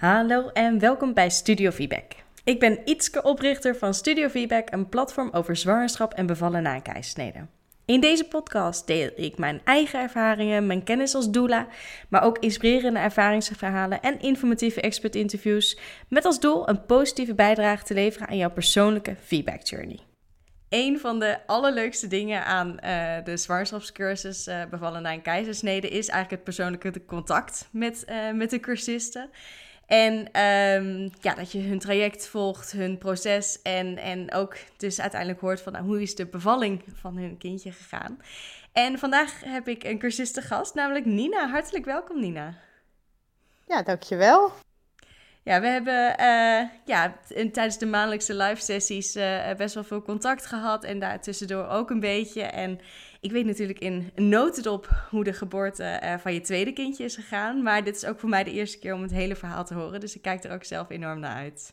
Hallo en welkom bij Studio Feedback. Ik ben Ietske, oprichter van Studio Feedback, een platform over zwangerschap en bevallen na een. In deze podcast deel ik mijn eigen ervaringen, mijn kennis als doula, maar ook inspirerende ervaringsverhalen en informatieve expert-interviews met als doel een positieve bijdrage te leveren aan jouw persoonlijke feedback journey. Een van de allerleukste dingen aan uh, de zwangerschapscursus uh, bevallen na een keizersnede is eigenlijk het persoonlijke contact met, uh, met de cursisten. En um, ja, dat je hun traject volgt, hun proces en, en ook dus uiteindelijk hoort van nou, hoe is de bevalling van hun kindje gegaan. En vandaag heb ik een cursiste gast, namelijk Nina. Hartelijk welkom Nina. Ja, dankjewel. Ja, we hebben uh, ja, tijdens de maandelijkse live sessies uh, best wel veel contact gehad en daartussendoor ook een beetje. En ik weet natuurlijk in notendop hoe de geboorte uh, van je tweede kindje is gegaan. Maar dit is ook voor mij de eerste keer om het hele verhaal te horen. Dus ik kijk er ook zelf enorm naar uit.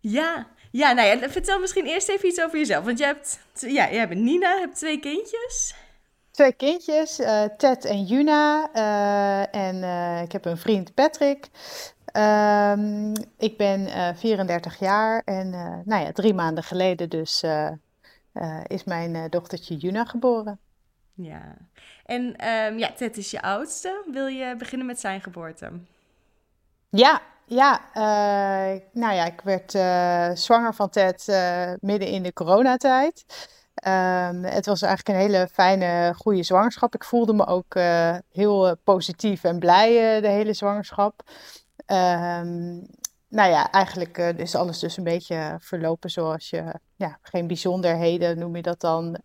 Ja, ja, nou ja, vertel misschien eerst even iets over jezelf. Want je hebt, ja, je hebt Nina, hebt twee kindjes. Twee kindjes, uh, Ted en Juna. Uh, en ik heb een vriend Patrick. Um, ik ben 34 jaar en nou ja, drie maanden geleden dus is mijn dochtertje Juna geboren. Ja, en um, ja, Ted is je oudste. Wil je beginnen met zijn geboorte? Ja, ja. Uh, nou ja, ik werd uh, zwanger van Ted uh, midden in de coronatijd. Um, het was eigenlijk een hele fijne, goede zwangerschap. Ik voelde me ook heel positief en blij de hele zwangerschap. Um, nou ja, eigenlijk is alles dus een beetje verlopen zoals je, ja, geen bijzonderheden noem je dat dan.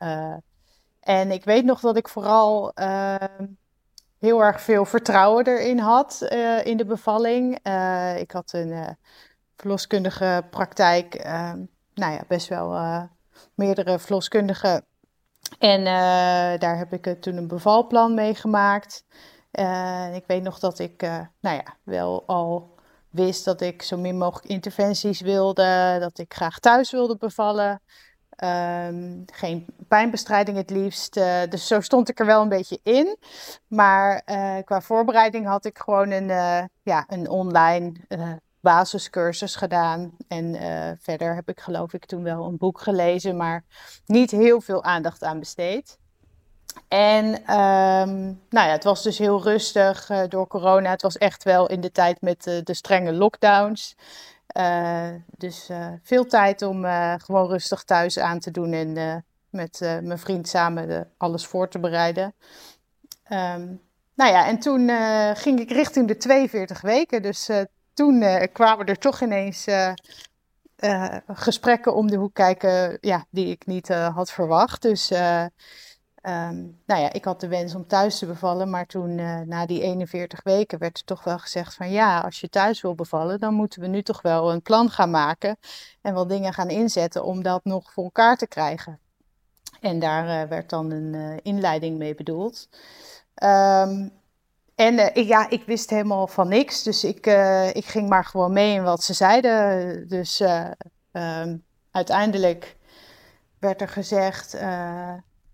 En ik weet nog dat ik vooral uh, heel erg veel vertrouwen erin had uh, in de bevalling. Uh, ik had een verloskundige praktijk, ehm, nou ja, best wel meerdere verloskundigen. En daar heb ik toen een bevalplan mee gemaakt. ik weet nog dat ik, nou ja, wel al wist dat ik zo min mogelijk interventies wilde, dat ik graag thuis wilde bevallen. Um, geen pijnbestrijding het liefst. Uh, dus zo stond ik er wel een beetje in. Maar uh, qua voorbereiding had ik gewoon een, uh, ja, een online basiscursus gedaan. En verder heb ik geloof ik toen wel een boek gelezen, maar niet heel veel aandacht aan besteed. En um, nou ja, het was dus heel rustig door corona. Het was echt wel in de tijd met de strenge lockdowns. Uh, dus uh, veel tijd om uh, gewoon rustig thuis aan te doen en met mijn vriend samen alles voor te bereiden. Um, nou ja, en toen ging ik richting de 42 weken. Dus toen kwamen er toch ineens gesprekken om de hoek kijken ja, die ik niet had verwacht. Dus Um, nou ja, ik had de wens om thuis te bevallen, maar toen uh, na die 41 weken werd er toch wel gezegd van ja, als je thuis wil bevallen, dan moeten we nu toch wel een plan gaan maken en wel dingen gaan inzetten om dat nog voor elkaar te krijgen. En daar uh, werd dan een uh, inleiding mee bedoeld. Um, en ik, ja, ik wist helemaal van niks, dus ik, ik ging maar gewoon mee in wat ze zeiden. Dus um, uiteindelijk werd er gezegd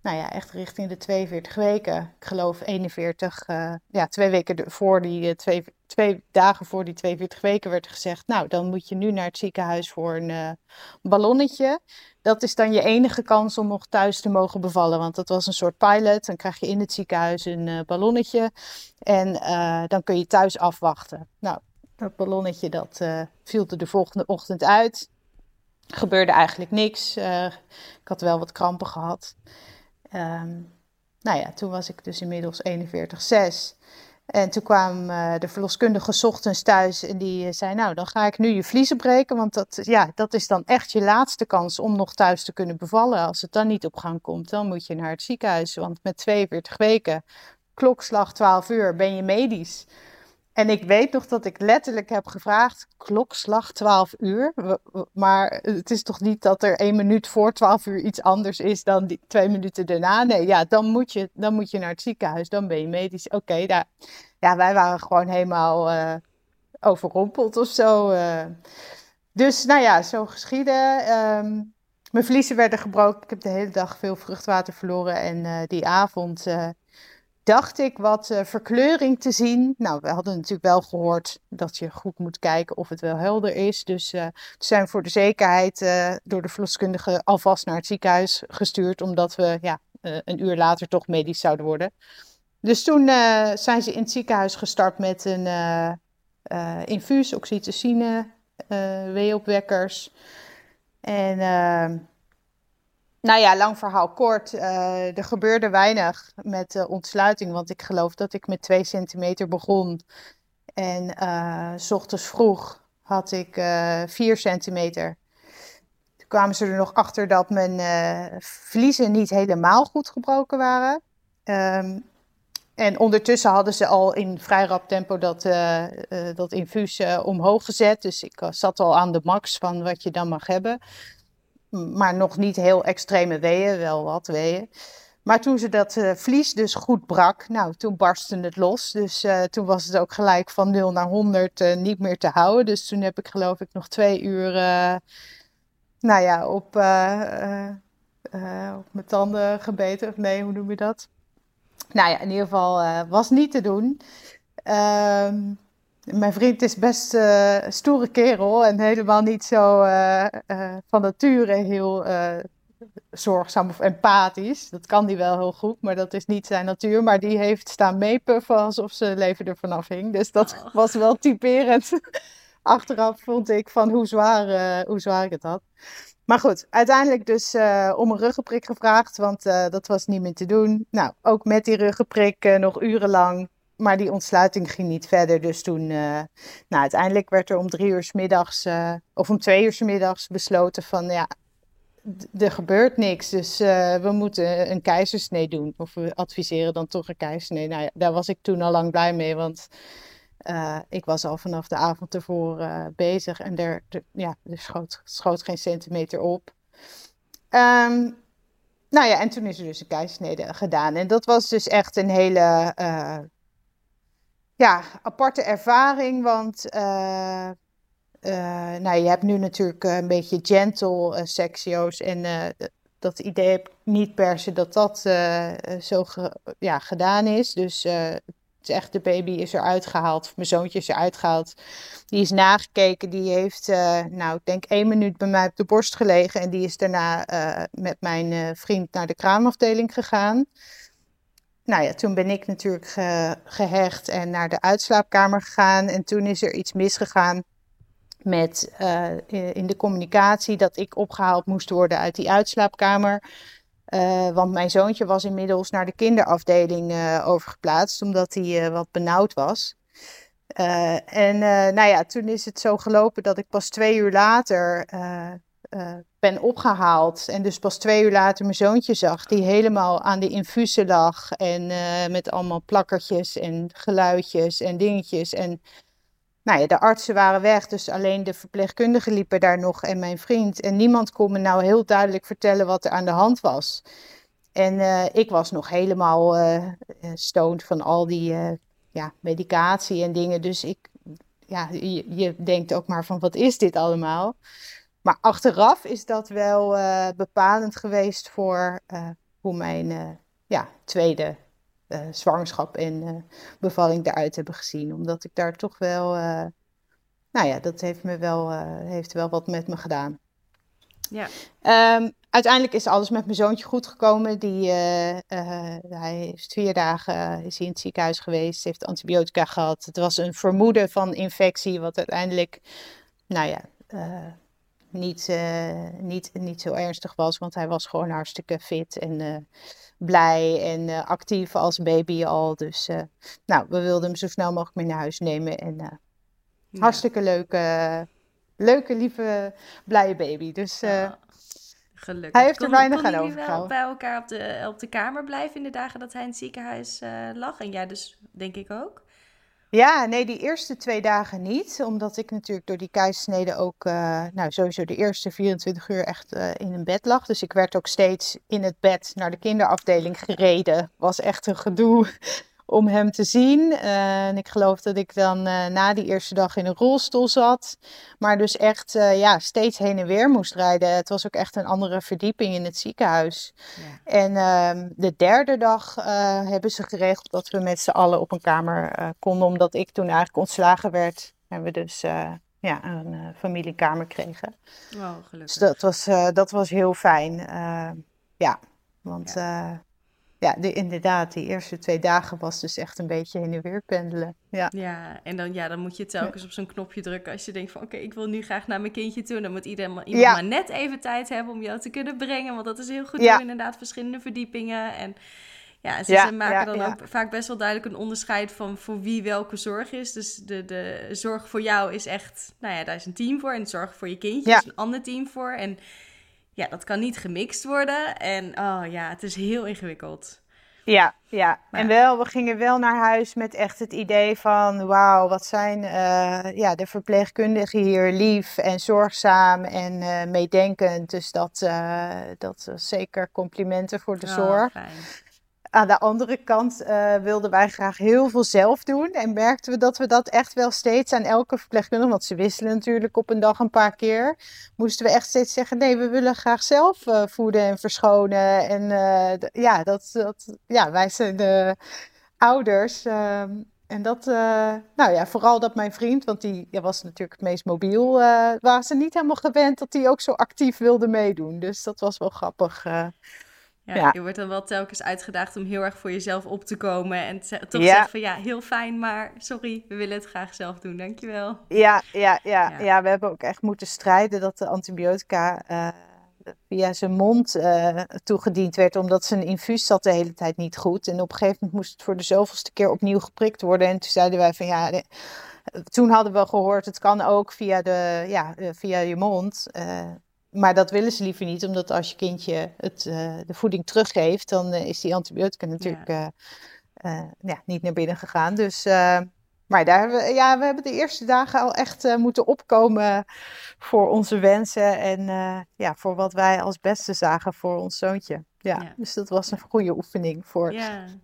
nou ja, echt richting de 42 weken. Ik geloof 41, uh, eh, ja, twee weken voor die, uh, twee, twee dagen voor die 42 weken werd gezegd, nou, dan moet je nu naar het ziekenhuis voor een uh, ballonnetje. Dat is dan je enige kans om nog thuis te mogen bevallen, want dat was een soort pilot. Dan krijg je in het ziekenhuis een ballonnetje en dan kun je thuis afwachten. Nou, dat ballonnetje dat viel er de volgende ochtend uit. Gebeurde eigenlijk niks. ik had wel wat krampen gehad. Um, nou ja, toen was ik dus inmiddels 41,6. En toen kwam uh, de verloskundige ochtends thuis en die zei, nou dan ga ik nu je vliezen breken, want dat, ja, dat is dan echt je laatste kans om nog thuis te kunnen bevallen. Als het dan niet op gang komt, dan moet je naar het ziekenhuis, want met 42 weken, klokslag 12 uur, ben je medisch. En ik weet nog dat ik letterlijk heb gevraagd, klokslag 12 uur. Maar het is toch niet dat er één minuut voor 12 uur iets anders is dan die twee minuten daarna? Nee, ja, dan moet je, dan moet je naar het ziekenhuis, dan ben je medisch. Oké, okay, ja, wij waren gewoon helemaal uh, overrompeld of zo. Uh. Dus nou ja, zo geschieden. Um, mijn vliezen werden gebroken. Ik heb de hele dag veel vruchtwater verloren. En uh, die avond dacht ik wat uh, verkleuring te zien. Nou, we hadden natuurlijk wel gehoord dat je goed moet kijken of het wel helder is. Dus uh, zijn voor de zekerheid uh, door de verloskundige alvast naar het ziekenhuis gestuurd, omdat we ja, een uur later toch medisch zouden worden. Dus toen zijn ze in het ziekenhuis gestart met een infuus, oxytocine, weeopwekkers. En ehm, nou ja, lang verhaal kort. Uh, er gebeurde weinig met de ontsluiting, want ik geloof dat ik met 2 centimeter begon. En uh, s ochtends vroeg had ik 4 uh, centimeter. Toen kwamen ze er nog achter dat mijn vliezen niet helemaal goed gebroken waren. Um, en ondertussen hadden ze al in vrij rap tempo dat, dat infuus omhoog gezet. Dus ik zat al aan de max van wat je dan mag hebben maar nog niet heel extreme weeën, wel wat weeën. Maar toen ze dat uh, vlies dus goed brak, nou, toen barstte het los. Dus uh, toen was het ook gelijk van 0 naar 100 uh, eh, niet meer te houden. Dus toen heb ik geloof ik nog twee uur, nou ja, op, op mijn tanden gebeten. Of nee, hoe noem je dat? Nou ja, in ieder geval was niet te doen. Ehm mijn vriend is best uh, stoere kerel en helemaal niet zo uh, uh, van nature heel zorgzaam of empathisch. Dat kan hij wel heel goed, maar dat is niet zijn natuur. Maar die heeft staan meepuffen alsof zijn leven er vanaf hing. Dus dat oh. was wel typerend. Achteraf vond ik van hoe zwaar, hoe zwaar ik het had. Maar goed, uiteindelijk dus om een ruggenprik gevraagd, want dat was niet meer te doen. Nou, ook met die ruggenprik nog urenlang maar die ontsluiting ging niet verder. Dus toen, uh, nou, uiteindelijk werd er om drie uur s middags, uh, of om twee uur s middags besloten van, ja, er gebeurt niks. Dus uh, we moeten een keizersnee doen. Of we adviseren dan toch een keizersnee. Nou ja, daar was ik toen al lang blij mee, want ik was al vanaf de avond ervoor bezig. En er, ja, er schoot, schoot geen centimeter op. Um, nou ja, en toen is er dus een keizersnede gedaan. En dat was dus echt een hele ja, aparte ervaring, want uh, uh, nou, je hebt nu natuurlijk een beetje gentle uh, en dat idee heb ik niet per se dat dat zo ja, gedaan is. Dus het is echt, de baby is eruit gehaald, mijn zoontje is eruit gehaald. Die is nagekeken, die heeft, nou ik denk één minuut bij mij op de borst gelegen en die is daarna met mijn vriend naar de kraamafdeling gegaan nou ja, toen ben ik natuurlijk gehecht en naar de uitslaapkamer gegaan. En toen is er iets misgegaan met uh, in de communicatie dat ik opgehaald moest worden uit die uitslaapkamer. Uh, want mijn zoontje was inmiddels naar de kinderafdeling uh, overgeplaatst, omdat hij wat benauwd was. en nou ja, toen is het zo gelopen dat ik pas twee uur later uh, ben opgehaald. En dus pas twee uur later mijn zoontje zag, die helemaal aan de infusen lag. En uh, met allemaal plakkertjes en geluidjes en dingetjes. En nou ja, de artsen waren weg, dus alleen de verpleegkundigen liepen daar nog en mijn vriend. En niemand kon me nou heel duidelijk vertellen wat er aan de hand was. En uh, ik was nog helemaal stoned van al die ja, medicatie en dingen. Dus ik, ja, je, je denkt ook maar van wat is dit allemaal? Maar achteraf is dat wel uh, bepalend geweest voor uh, hoe mijn uh, ja, tweede zwangerschap en bevalling eruit hebben gezien. Omdat ik daar toch wel, nou ja, dat heeft, me wel, heeft wel wat met me gedaan. Ja. Um, uiteindelijk is alles met mijn zoontje goed gekomen. Die, hij heeft vier dagen is hij in het ziekenhuis geweest, heeft antibiotica gehad. Het was een vermoeden van infectie, wat uiteindelijk, nou ja niet, uh, niet, niet zo ernstig was. Want hij was gewoon hartstikke fit en uh, blij en uh, actief als baby al. Dus nou, we wilden hem zo snel mogelijk mee naar huis nemen. En ja. hartstikke leuke, leuke, lieve, blije baby. Dus ja. Gelukkig. Hij heeft er weinig aan overgehouden. wel bij elkaar op de, op de kamer blijven in de dagen dat hij in het ziekenhuis lag? En jij dus, denk ik ook? Ja, nee, die eerste twee dagen niet. Omdat ik natuurlijk door die keizersnede ook, uh, nou sowieso de eerste 24 uur echt uh, in een bed lag. Dus ik werd ook steeds in het bed naar de kinderafdeling gereden. Was echt een gedoe om hem te zien. Eh, en ik geloof dat ik dan na die eerste dag in een rolstoel zat. Maar dus echt ja, steeds heen en weer moest rijden. Het was ook echt een andere verdieping in het ziekenhuis. Ja. En ehm, de derde dag hebben ze geregeld dat we met z'n allen op een kamer konden. Omdat ik toen eigenlijk ontslagen werd. En we dus ja, een familiekamer kregen. Oh, gelukkig. Dus dat was, dat was heel fijn. Ja, want ja, ja de, inderdaad, die eerste twee dagen was dus echt een beetje heen en weer pendelen. Ja, ja en dan, ja, dan moet je telkens op zo'n knopje drukken als je denkt van... oké, ik wil nu graag naar mijn kindje toe. Dan moet iedereen, iemand ja. maar net even tijd hebben om jou te kunnen brengen. Want dat is heel goed ja. inderdaad verschillende verdiepingen en... Ja, ze, maken dan ook vaak best wel duidelijk een onderscheid van voor wie welke zorg is. Dus de, de zorg voor jou is echt, nou ja, daar is een team voor. En de zorg voor je kindje is een ander team voor. En ja, dat kan niet gemixt worden. En oh ja, het is heel ingewikkeld. Ja, ja. en wel, we gingen wel naar huis met echt het idee van, wauw, wat zijn uh, ja, de verpleegkundigen hier lief en zorgzaam en uh, meedenkend. Dus dat, uh, dat zeker complimenten voor de oh, zorg. Fijn. Aan de andere kant uh, wilden wij graag heel veel zelf doen. En merkten we dat we dat echt wel steeds aan elke verpleegkundige, want ze wisselen natuurlijk op een dag een paar keer, moesten we echt steeds zeggen: nee, we willen graag zelf uh, voeden en verschonen. En uh, ja, dat, dat, ja, wij zijn de ouders. Ehm, en dat, nou ja, vooral dat mijn vriend, want die ja, was natuurlijk het meest mobiel, waren ze niet helemaal gewend dat hij ook zo actief wilde meedoen. Dus dat was wel grappig. Ja, Je wordt dan wel telkens uitgedaagd om heel erg voor jezelf op te komen. En te, toch ja. zeggen van ja, heel fijn, maar sorry, we willen het graag zelf doen. Dankjewel. Ja, ja, ja, ja. ja we hebben ook echt moeten strijden dat de antibiotica uh, via zijn mond uh, toegediend werd. Omdat zijn infuus zat de hele tijd niet goed. En op een gegeven moment moest het voor de zoveelste keer opnieuw geprikt worden. En toen zeiden wij van ja... toen hadden we gehoord, het kan ook via, de, ja, via je mond. Uh, maar dat willen ze liever niet, omdat als je kindje het, uh, de voeding teruggeeft, dan uh, is die antibiotica natuurlijk ja. Uh, ja. niet naar binnen gegaan. Dus, maar daar hebben we, ja, we hebben de eerste dagen al echt moeten opkomen voor onze wensen en ja, voor wat wij als beste zagen voor ons zoontje. Ja, ja. dus dat was een goede oefening voor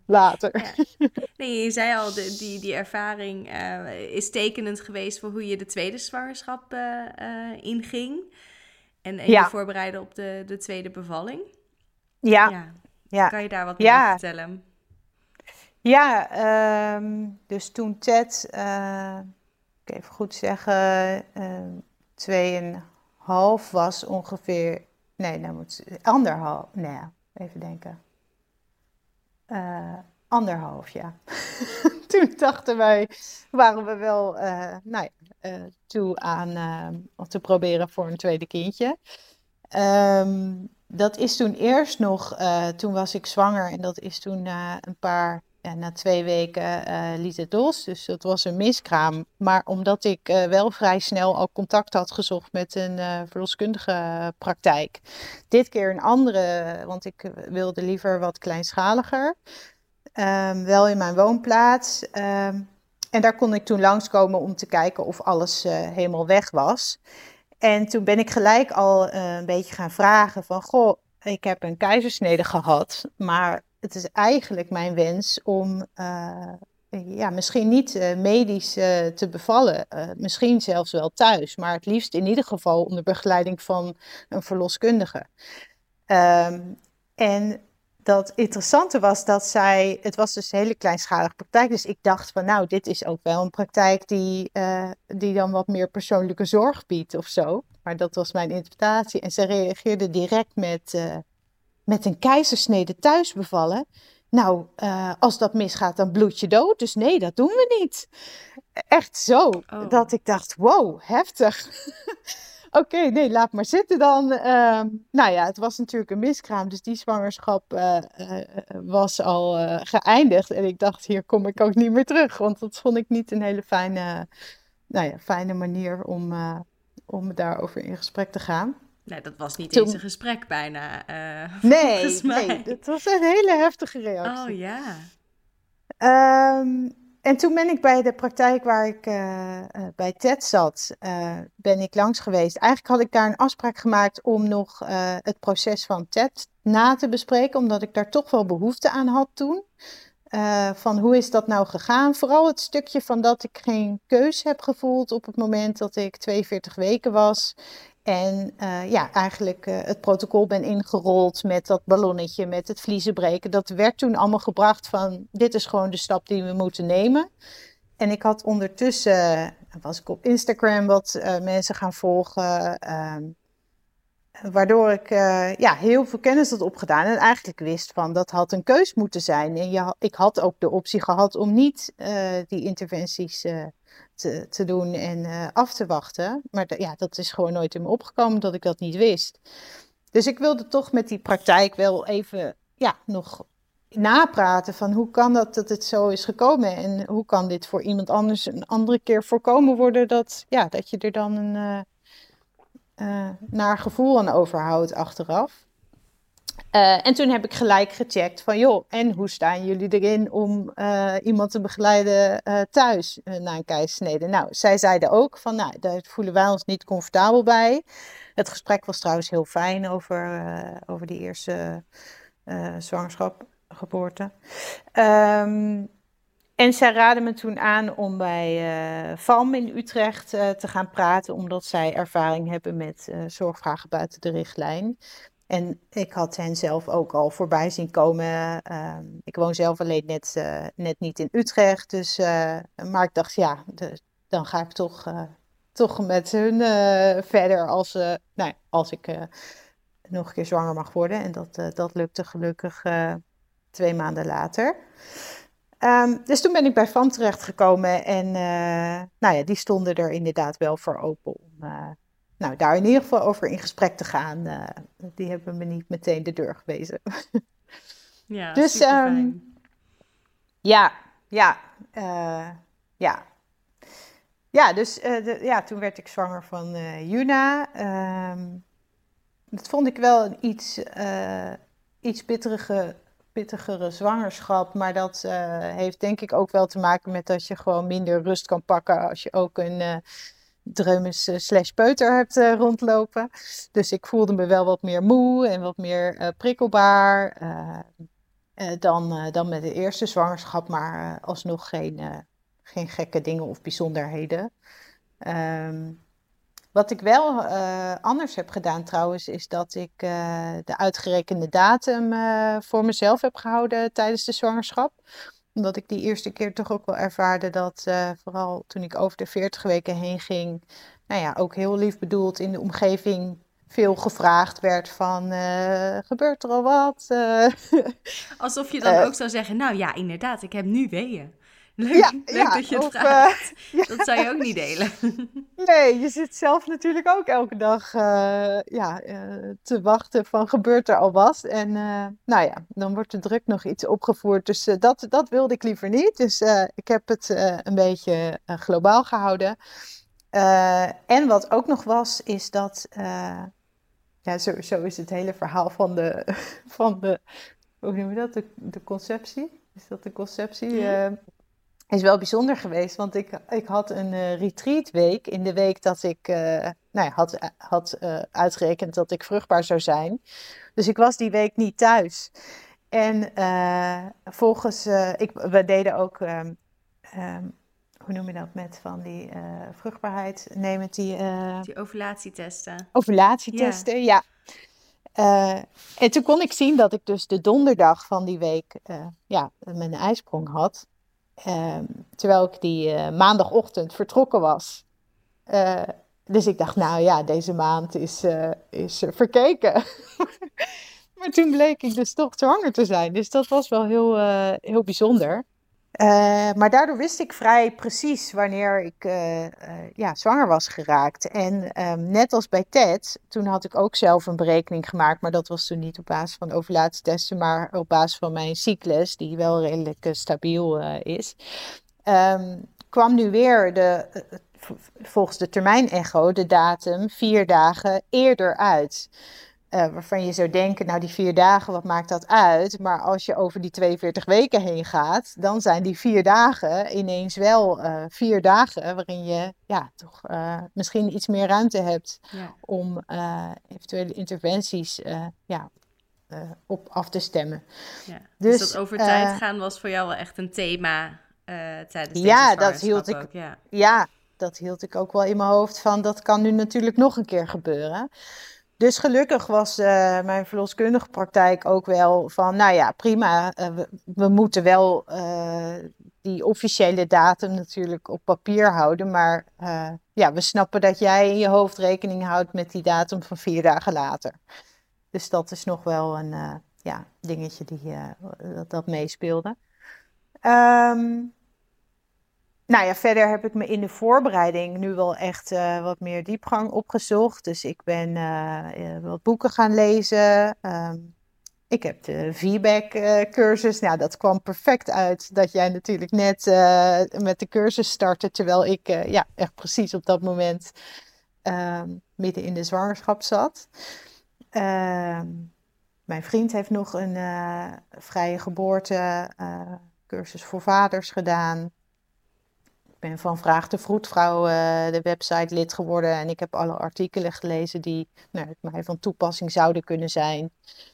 later. Nee, je zei al, de, die, die ervaring is tekenend geweest voor hoe je de tweede zwangerschap inging. En, en je voorbereiden op de, de tweede bevalling. Ja. ja. Kan je daar wat meer over vertellen? Ja, ehm, dus toen Ted, uh, ik even goed zeggen, uh, half was ongeveer, nee, nou moet anderhalf, nee, even denken. Uh, anderhalf, ja. toen dachten wij, waren we wel, uh, nou ja, uh, toe aan uh, te proberen voor een tweede kindje. Um, dat is toen eerst nog, toen was ik zwanger en dat is toen een paar, na twee weken liet het los. Dus dat was een miskraam. Maar omdat ik wel vrij snel al contact had gezocht met een verloskundige praktijk. Dit keer een andere, want ik wilde liever wat kleinschaliger. Um, wel in mijn woonplaats. Um, en daar kon ik toen langskomen om te kijken of alles uh, helemaal weg was. En toen ben ik gelijk al uh, een beetje gaan vragen van, goh, ik heb een keizersnede gehad, maar het is eigenlijk mijn wens om uh, ja, misschien niet medisch te bevallen, misschien zelfs wel thuis, maar het liefst in ieder geval onder begeleiding van een verloskundige. Um, en dat interessante was dat zij, het was dus een hele kleinschalige praktijk, dus ik dacht van nou, dit is ook wel een praktijk die, uh, die dan wat meer persoonlijke zorg biedt of zo. Maar dat was mijn interpretatie. En ze reageerde direct met, uh, met een keizersnede thuis bevallen. Nou, uh, als dat misgaat, dan bloed je dood. Dus nee, dat doen we niet. Echt zo. Oh. Dat ik dacht, wow, heftig. Oké, nee, laat maar zitten dan. Uh, nou ja, het was natuurlijk een miskraam, dus die zwangerschap uh, uh, was al geëindigd. En ik dacht, hier kom ik ook niet meer terug, want dat vond ik niet een hele fijne, nou ja, fijne manier om, om daarover in gesprek te gaan. Nee, dat was niet Toen... eens een gesprek bijna. nee, nee, dat was een hele heftige reactie. Oh ja. Um, en toen ben ik bij de praktijk waar ik uh, uh, bij TED zat, uh, ben ik langs geweest. Eigenlijk had ik daar een afspraak gemaakt om nog het proces van TED na te bespreken, omdat ik daar toch wel behoefte aan had toen. van hoe is dat nou gegaan? Vooral het stukje van dat ik geen keus heb gevoeld op het moment dat ik 42 weken was. En uh, ja, eigenlijk uh, het protocol ben ingerold met dat ballonnetje, met het vliezen breken. Dat werd toen allemaal gebracht van, dit is gewoon de stap die we moeten nemen. En ik had ondertussen, was ik op Instagram wat uh, mensen gaan volgen, ehm, waardoor ik ja, heel veel kennis had opgedaan. En eigenlijk wist van, dat had een keus moeten zijn. En je, ik had ook de optie gehad om niet die interventies te, te doen en af te wachten. Maar ja, dat is gewoon nooit in me opgekomen dat ik dat niet wist. Dus ik wilde toch met die praktijk wel even ja, nog napraten van hoe kan dat dat het zo is gekomen en hoe kan dit voor iemand anders een andere keer voorkomen worden dat, ja, dat je er dan een uh, naar gevoel aan overhoudt achteraf. Uh, en toen heb ik gelijk gecheckt van, joh, en hoe staan jullie erin om uh, iemand te begeleiden thuis na een keizersnede? Nou, zij zeiden ook van, nou, daar voelen wij ons niet comfortabel bij. Het gesprek was trouwens heel fijn over, over die eerste zwangerschap, geboorte. Um, en zij raadde me toen aan om bij FAM in Utrecht te gaan praten, omdat zij ervaring hebben met zorgvragen buiten de richtlijn. En ik had hen zelf ook al voorbij zien komen. Ehm, ik woon zelf alleen net, uh, net niet in Utrecht. Dus, uh, maar ik dacht, ja, dan ga ik toch, uh, toch met hun verder als, nou, als ik nog een keer zwanger mag worden. En dat, dat lukte gelukkig twee maanden later. Um, dus toen ben ik bij FAM terechtgekomen en nou ja, die stonden er inderdaad wel voor open om nou, daar in ieder geval over in gesprek te gaan, uh, die hebben me niet meteen de deur gewezen. ja, dus um, ja, ja, ja. Ja, dus de, ja, toen werd ik zwanger van Juna. Um, dat vond ik wel een iets, iets bitterige, pittigere zwangerschap. Maar dat heeft denk ik ook wel te maken met dat je gewoon minder rust kan pakken als je ook een dreumes uh, slash peuter hebt uh, rondlopen. Dus ik voelde me wel wat meer moe en wat meer uh, prikkelbaar dan, dan met de eerste zwangerschap, maar alsnog geen, geen gekke dingen of bijzonderheden. Um, wat ik wel anders heb gedaan trouwens, is dat ik de uitgerekende datum voor mezelf heb gehouden tijdens de zwangerschap omdat ik die eerste keer toch ook wel ervaarde dat, vooral toen ik over de 40 weken heen ging, nou ja, ook heel lief bedoeld in de omgeving veel gevraagd werd van, uh, gebeurt er al wat? Alsof je dan ook zou zeggen, nou ja, inderdaad, ik heb nu weeën. Leuk, ja, leuk dat je het vraagt. Uh, dat zou je ook niet delen. Nee, je zit zelf natuurlijk ook elke dag uh, ja, uh, te wachten van gebeurt er al wat. En nou ja, dan wordt de druk nog iets opgevoerd. Dus dat, dat wilde ik liever niet. Dus ik heb het een beetje globaal gehouden. en wat ook nog was, is dat... ja, zo, zo is het hele verhaal van de... Van de hoe noem je dat? De, de conceptie? Is dat de conceptie? Ja is wel bijzonder geweest, want ik, ik had een uh, retreatweek in de week dat ik uh, nou ja, had, had uh, uitgerekend dat ik vruchtbaar zou zijn. Dus ik was die week niet thuis. En volgens, ik, we deden ook, um, um, hoe noem je dat, met van die vruchtbaarheid, nemen die... die ovulatietesten. Ovulatietesten, ja. ja. en toen kon ik zien dat ik dus de donderdag van die week ja, mijn ijsprong had. Ehm, terwijl ik die uh, maandagochtend vertrokken was. Uh, dus ik dacht, nou ja, deze maand is, uh, is verkeken. maar toen bleek ik dus toch zwanger te zijn. Dus dat was wel heel, heel bijzonder. Uh, maar daardoor wist ik vrij precies wanneer ik uh, uh, ja, zwanger was geraakt. En um, net als bij TED, toen had ik ook zelf een berekening gemaakt. Maar dat was toen niet op basis van ovulatiestesten, maar op basis van mijn cyclus, die wel redelijk stabiel is. Um, kwam nu weer de, volgens de termijn echo de datum vier dagen eerder uit. Uh, waarvan je zou denken, nou die vier dagen, wat maakt dat uit? Maar als je over die 42 weken heen gaat, dan zijn die vier dagen ineens wel uh, vier dagen waarin je ja, toch uh, misschien iets meer ruimte hebt ja. om eventuele interventies ja, op af te stemmen. Ja. Dus, dus, dat over tijd gaan was voor jou wel echt een thema tijdens deze ja, dat hield ik, ja. ja, dat hield ik ook wel in mijn hoofd van dat kan nu natuurlijk nog een keer gebeuren. Dus gelukkig was uh, mijn verloskundige praktijk ook wel van, nou ja, prima, uh, we, moeten wel uh, die officiële datum natuurlijk op papier houden, maar ja, we snappen dat jij in je hoofd rekening houdt met die datum van vier dagen later. Dus dat is nog wel een ja, dingetje die, dat, dat meespeelde. Um, nou ja, verder heb ik me in de voorbereiding nu wel echt uh, wat meer diepgang opgezocht. Dus ik ben uh, wat boeken gaan lezen. Um, ik heb de feedback-cursus. nou, dat kwam perfect uit dat jij natuurlijk net met de cursus startte. Terwijl ik ja, echt precies op dat moment ehm, midden in de zwangerschap zat. Ehm, mijn vriend heeft nog een vrije geboorte cursus voor vaders gedaan ben van Vraag de Vroedvrouw, uh, de website, lid geworden. En ik heb alle artikelen gelezen die nou, mij van toepassing zouden kunnen zijn.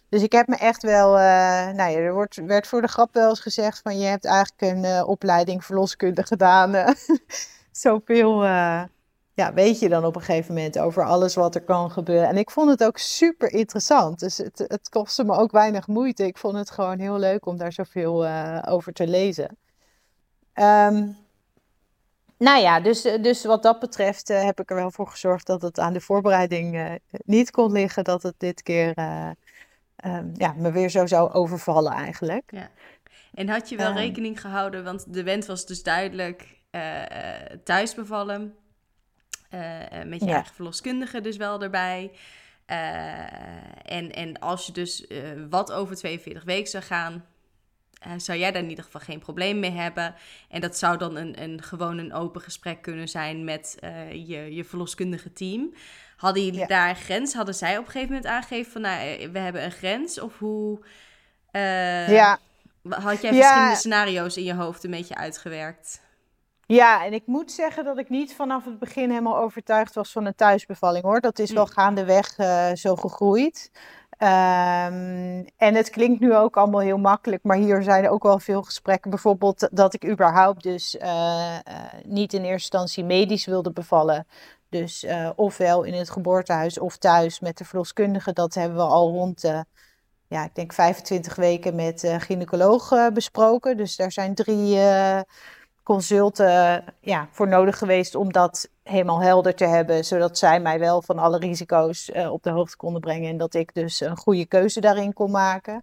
Dus ik heb me echt wel, uh, nou ja, er wordt, werd voor de grap wel eens gezegd van je hebt eigenlijk een uh, opleiding verloskunde gedaan. Zoveel ja, weet je dan op een gegeven moment over alles wat er kan gebeuren. En ik vond het ook super interessant. Dus het, het kostte me ook weinig moeite. Ik vond het gewoon heel leuk om daar zoveel over te lezen. Um, nou ja, dus, eh, dus wat dat betreft uh, heb ik er wel voor gezorgd dat het aan de voorbereiding uh, niet kon liggen. Dat het dit keer uh, um, ja, me weer zo zou overvallen eigenlijk. Ja. En had je wel um, rekening gehouden, want de wens was dus duidelijk thuis bevallen. met je ja. eigen verloskundige dus wel erbij. en, en als je dus wat over 42 weken zou gaan, uh, zou jij daar in ieder geval geen probleem mee hebben. En dat zou dan een, een gewoon een open gesprek kunnen zijn met uh, je, je verloskundige team. Hadden jullie daar een grens? Hadden zij op een gegeven moment aangegeven van nou, eh, we hebben een grens? Of hoe uh, ja. had jij verschillende scenario's in je hoofd een beetje uitgewerkt? Ja, en ik moet zeggen dat ik niet vanaf het begin helemaal overtuigd was van een thuisbevalling hoor. Dat is wel hm. gaandeweg uh, zo gegroeid. Um, en het klinkt nu ook allemaal heel makkelijk, maar hier zijn er ook wel veel gesprekken. Bijvoorbeeld dat ik überhaupt dus uh, uh, niet in eerste instantie medisch wilde bevallen. Dus uh, ofwel in het geboortehuis of thuis met de verloskundige. Dat hebben we al rond ja, ik denk 25 weken met gynaecoloog besproken. Dus daar zijn drie consulten ja, voor nodig geweest om dat helemaal helder te hebben, zodat zij mij wel van alle risico's uh, op de hoogte konden brengen en dat ik dus een goede keuze daarin kon maken.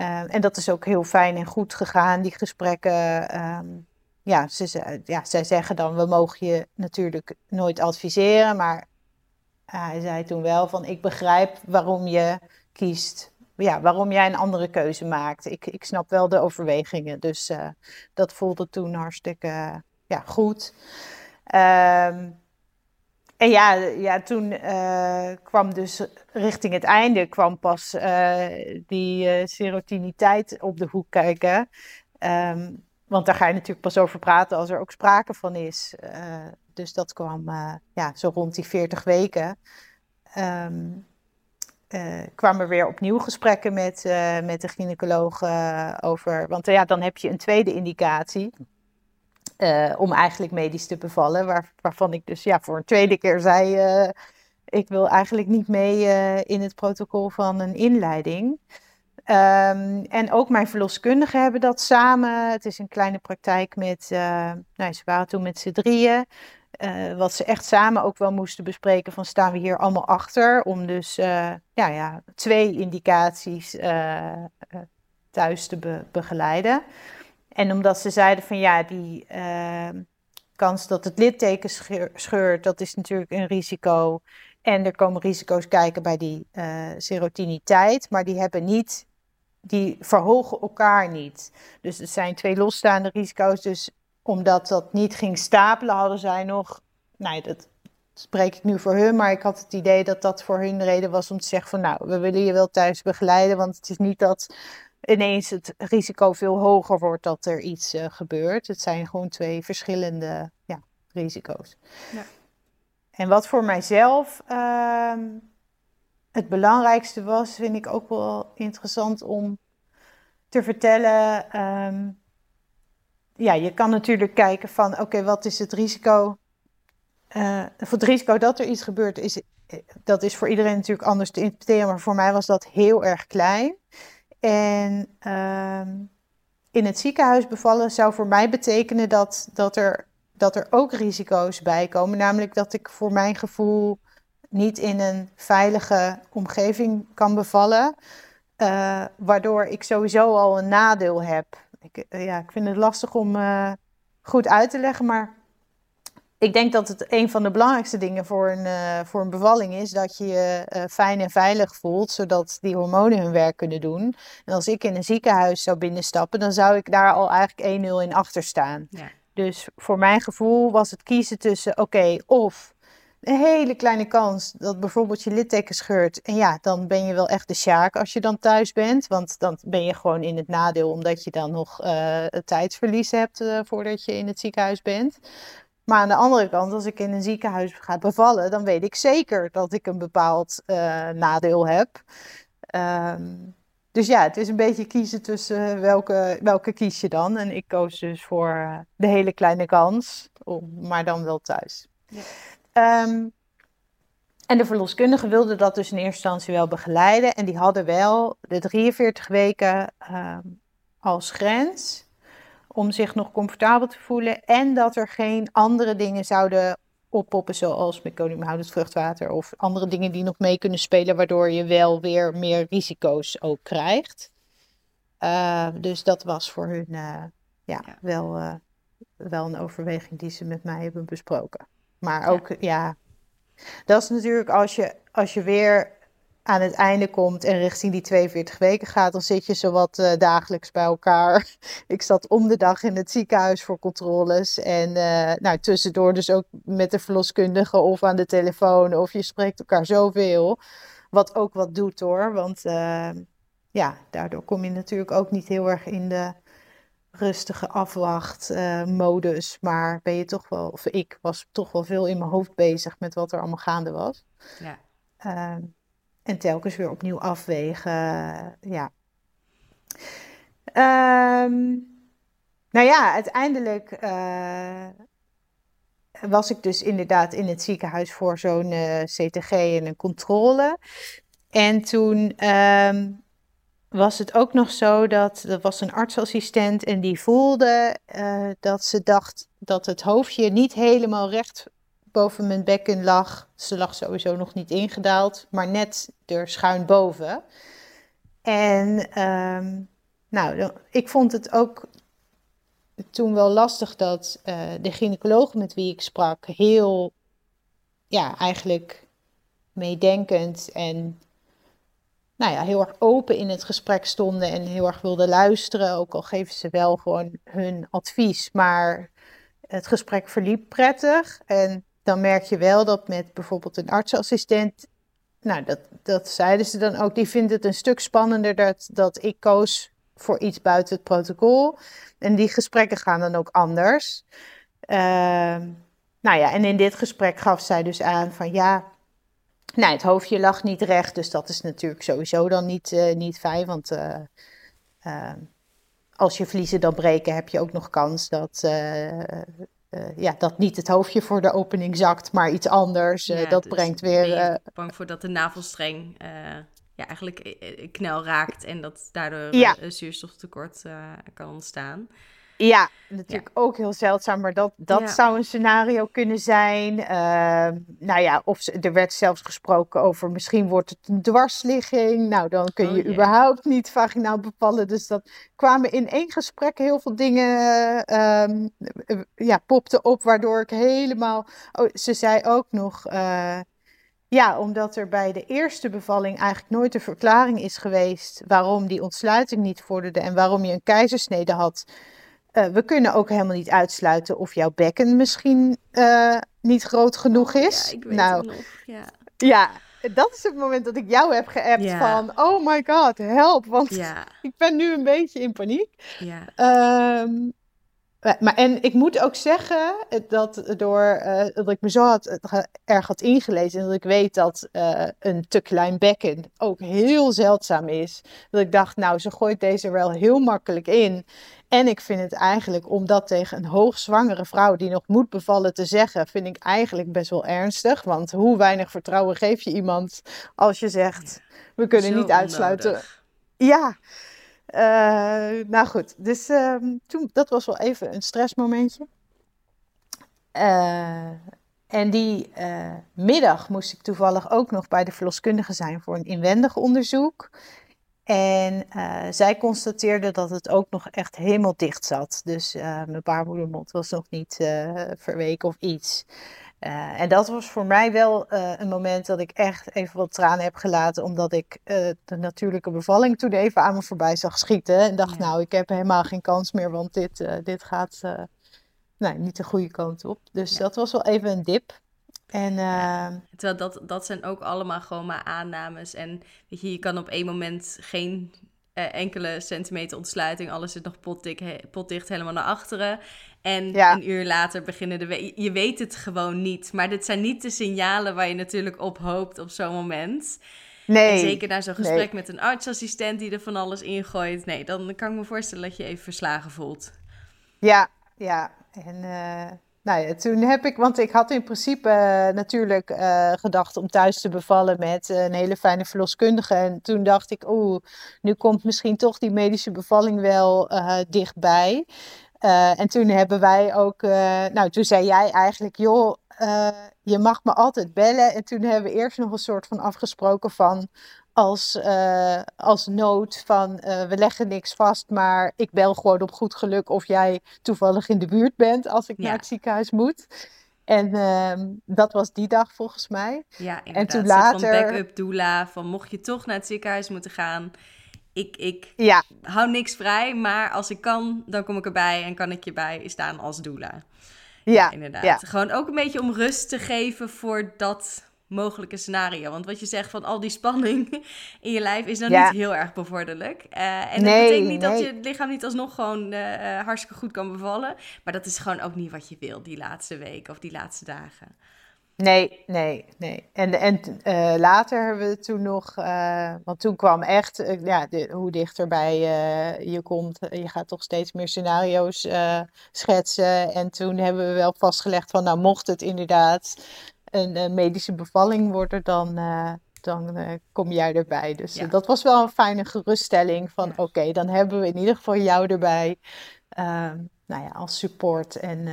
Uh, en dat is ook heel fijn en goed gegaan, die gesprekken. Um, ja, ze, ja, zij zeggen dan, we mogen je natuurlijk nooit adviseren, maar hij zei toen wel van, ik begrijp waarom je kiest ja, waarom jij een andere keuze maakt. Ik, ik snap wel de overwegingen. Dus uh, dat voelde toen hartstikke ja, goed. Um, en ja, ja toen uh, kwam dus richting het einde kwam pas die serotiniteit op de hoek kijken. Um, want daar ga je natuurlijk pas over praten als er ook sprake van is. dus dat kwam ja, zo rond die 40 weken. Um, uh, kwamen weer opnieuw gesprekken met, uh, met de gynaecoloog uh, over. Want ja, dan heb je een tweede indicatie. om eigenlijk medisch te bevallen. Waar, waarvan ik dus ja, voor een tweede keer zei. ik wil eigenlijk niet mee in het protocol van een inleiding. Um, en ook mijn verloskundigen hebben dat samen. Het is een kleine praktijk met. nou, ze waren toen met z'n drieën. Uh, wat ze echt samen ook wel moesten bespreken van staan we hier allemaal achter om dus uh, ja, ja, twee indicaties uh, thuis te be begeleiden. En omdat ze zeiden van ja, die kans dat het litteken scheurt, dat is natuurlijk een risico. En er komen risico's kijken bij die serotiniteit, maar die hebben niet, die verhogen elkaar niet. Dus het zijn twee losstaande risico's, dus omdat dat niet ging stapelen, hadden zij nog. Nou, dat spreek ik nu voor hun, maar ik had het idee dat dat voor hun de reden was om te zeggen: van nou, we willen je wel thuis begeleiden, want het is niet dat ineens het risico veel hoger wordt dat er iets uh, gebeurt. Het zijn gewoon twee verschillende ja, risico's. Ja. En wat voor mijzelf. Uh, het belangrijkste was, vind ik ook wel interessant om te vertellen. Ehm, ja, je kan natuurlijk kijken van, oké, wat is het risico? Voor het risico dat er iets gebeurt, is, dat is voor iedereen natuurlijk anders te interpreteren. Maar voor mij was dat heel erg klein. En ehm, in het ziekenhuis bevallen zou voor mij betekenen dat, dat, er, dat er ook risico's bij komen. Namelijk dat ik voor mijn gevoel niet in een veilige omgeving kan bevallen. Uh, waardoor ik sowieso al een nadeel heb. Ik, uh, ja, ik vind het lastig om uh, goed uit te leggen, maar ik denk dat het een van de belangrijkste dingen voor een, voor een bevalling is dat je je fijn en veilig voelt, zodat die hormonen hun werk kunnen doen. En als ik in een ziekenhuis zou binnenstappen, dan zou ik daar al eigenlijk 1-0 in achter staan. Ja. Dus voor mijn gevoel was het kiezen tussen, oké, okay, of een hele kleine kans dat bijvoorbeeld je litteken scheurt. En ja, dan ben je wel echt de sjaak als je dan thuis bent. Want dan ben je gewoon in het nadeel omdat je dan nog uh, tijdsverlies hebt uh, voordat je in het ziekenhuis bent. Maar aan de andere kant, als ik in een ziekenhuis ga bevallen, dan weet ik zeker dat ik een bepaald uh, nadeel heb. Um, dus ja, het is een beetje kiezen tussen welke, welke kies je dan. En ik koos dus voor de hele kleine kans, maar dan wel thuis. Ja. Um, en de verloskundige wilde dat dus in eerste instantie wel begeleiden. En die hadden wel de 43 weken um, als grens om zich nog comfortabel te voelen. En dat er geen andere dingen zouden oppoppen, zoals meconiumhoudend vruchtwater of andere dingen die nog mee kunnen spelen, waardoor je wel weer meer risico's ook krijgt. Uh, dus dat was voor hun uh, ja, ja, Wel, uh, wel een overweging die ze met mij hebben besproken. Maar ook, ja. dat is natuurlijk als je, als je weer aan het einde komt en richting die 42 weken gaat, dan zit je zowat uh, dagelijks bij elkaar. Ik zat om de dag in het ziekenhuis voor controles. En uh, nou, tussendoor dus ook met de verloskundige of aan de telefoon. Of je spreekt elkaar zoveel. Wat ook wat doet hoor. Want uh, ja, daardoor kom je natuurlijk ook niet heel erg in de rustige afwachtmodus. Uh, maar ben je toch wel, of ik was toch wel veel in mijn hoofd bezig met wat er allemaal gaande was. Ja. Uh, en telkens weer opnieuw afwegen. ja. Um, nou ja, uiteindelijk uh, was ik dus inderdaad in het ziekenhuis voor zo'n CTG en een controle. En toen um, was het ook nog zo dat er was een artsassistent en die voelde uh, dat ze dacht dat het hoofdje niet helemaal recht boven mijn bekken lag. Ze lag sowieso nog niet ingedaald, maar net er schuin boven. En um, nou, ik vond het ook toen wel lastig dat uh, de gynaecoloog met wie ik sprak heel, ja, eigenlijk meedenkend en nou ja, heel erg open in het gesprek stonden en heel erg wilden luisteren. Ook al geven ze wel gewoon hun advies, maar het gesprek verliep prettig. En dan merk je wel dat met bijvoorbeeld een artsassistent, nou dat, dat zeiden ze dan ook, die vindt het een stuk spannender dat, dat ik koos voor iets buiten het protocol. En die gesprekken gaan dan ook anders. Uh, nou ja, en in dit gesprek gaf zij dus aan van ja, nou, het hoofdje lag niet recht, dus dat is natuurlijk sowieso dan niet, uh, niet fijn. Want uh, uh, als je vliezen dan breken, heb je ook nog kans dat, ja, dat niet het hoofdje voor de opening zakt, maar iets anders. Ja, dat dus brengt weer. Bang voor dat de navelstreng ja, eigenlijk knel raakt en dat daardoor ja. zuurstoftekort kan ontstaan. Ja, natuurlijk ook heel zeldzaam, maar dat, dat zou een scenario kunnen zijn. Uh, nou ja, of er werd zelfs gesproken over misschien wordt het een dwarsligging. Nou, dan kun je oh, überhaupt niet vaginaal bevallen. Dus dat kwamen in één gesprek heel veel dingen, uh, ja, popten op, waardoor ik helemaal... Oh, ze zei ook nog... Uh, ja, omdat er bij de eerste bevalling eigenlijk nooit een verklaring is geweest waarom die ontsluiting niet vorderde en waarom je een keizersnede had. Uh, we kunnen ook helemaal niet uitsluiten of jouw bekken misschien uh, niet groot genoeg is. Ja, ik weet nou, het nog. Ja. ja, dat is het moment dat ik jou heb geappt ja. van... Oh my god, help, want ja. ik ben nu een beetje in paniek. Ja. Um, maar, en ik moet ook zeggen dat door uh, dat ik me zo had, erg had ingelezen en dat ik weet dat uh, een te klein bekken ook heel zeldzaam is. Dat ik dacht, nou, ze gooit deze wel heel makkelijk in. En ik vind het eigenlijk, om dat tegen een hoogzwangere vrouw die nog moet bevallen te zeggen, vind ik eigenlijk best wel ernstig. Want hoe weinig vertrouwen geef je iemand als je zegt, we kunnen niet uitsluiten. Ja, uh, nou goed, dus uh, toen, dat was wel even een stressmomentje. Uh, en die uh, middag moest ik toevallig ook nog bij de verloskundige zijn voor een inwendig onderzoek. En zij constateerde dat het ook nog echt helemaal dicht zat. Dus mijn baarmoedermond was nog niet verweken of iets. Uh, en dat was voor mij wel uh, een moment dat ik echt even wat tranen heb gelaten, omdat ik uh, de natuurlijke bevalling toen even aan me voorbij zag schieten. En dacht, nou, ik heb helemaal geen kans meer, want dit, dit gaat nee, niet de goede kant op. Dus ja. dat was wel even een dip. En, ja. Terwijl dat, dat zijn ook allemaal gewoon maar aannames. En weet je, je kan op één moment geen enkele centimeter ontsluiting, alles zit nog potdik, potdicht helemaal naar achteren. En een uur later beginnen de... Je weet het gewoon niet. Maar dit zijn niet de signalen waar je natuurlijk op hoopt op zo'n moment. Nee. En zeker na zo'n gesprek met een artsassistent die er van alles ingooit. Nee, dan kan ik me voorstellen dat je even verslagen voelt. Ja, ja. En uh, nou ja, toen heb ik... Want ik had in principe uh, natuurlijk uh, gedacht om thuis te bevallen met een hele fijne verloskundige. En toen dacht ik, oeh, nu komt misschien toch die medische bevalling wel dichtbij. En toen hebben wij ook, nou toen zei jij eigenlijk, joh, je mag me altijd bellen. En toen hebben we eerst nog een soort van afgesproken van als, als nood van we leggen niks vast, maar ik bel gewoon op goed geluk of jij toevallig in de buurt bent als ik ja. naar het ziekenhuis moet. En ehm, dat was die dag volgens mij. Ja, inderdaad. En toen later. Van backup doula, van mocht je toch naar het ziekenhuis moeten gaan, ik, ik ja. hou niks vrij, maar als ik kan, dan kom ik erbij en kan ik je bij staan als doula. Ja, inderdaad. Gewoon ook een beetje om rust te geven voor dat mogelijke scenario. Want wat je zegt van al die spanning in je lijf is dan niet heel erg bevorderlijk. Uh, en nee, dat betekent niet dat je lichaam niet alsnog gewoon uh, hartstikke goed kan bevallen. Maar dat is gewoon ook niet wat je wil die laatste weken of die laatste dagen. Nee, nee, nee. En, en uh, later hebben we toen nog, uh, want toen kwam echt, uh, ja, de, hoe dichterbij je komt, je gaat toch steeds meer scenario's schetsen. En toen hebben we wel vastgelegd van, nou, mocht het inderdaad een medische bevalling worden, dan, dan kom jij erbij. Dus dat was wel een fijne geruststelling van, ja. oké, dan hebben we in ieder geval jou erbij, ehm, nou ja, als support en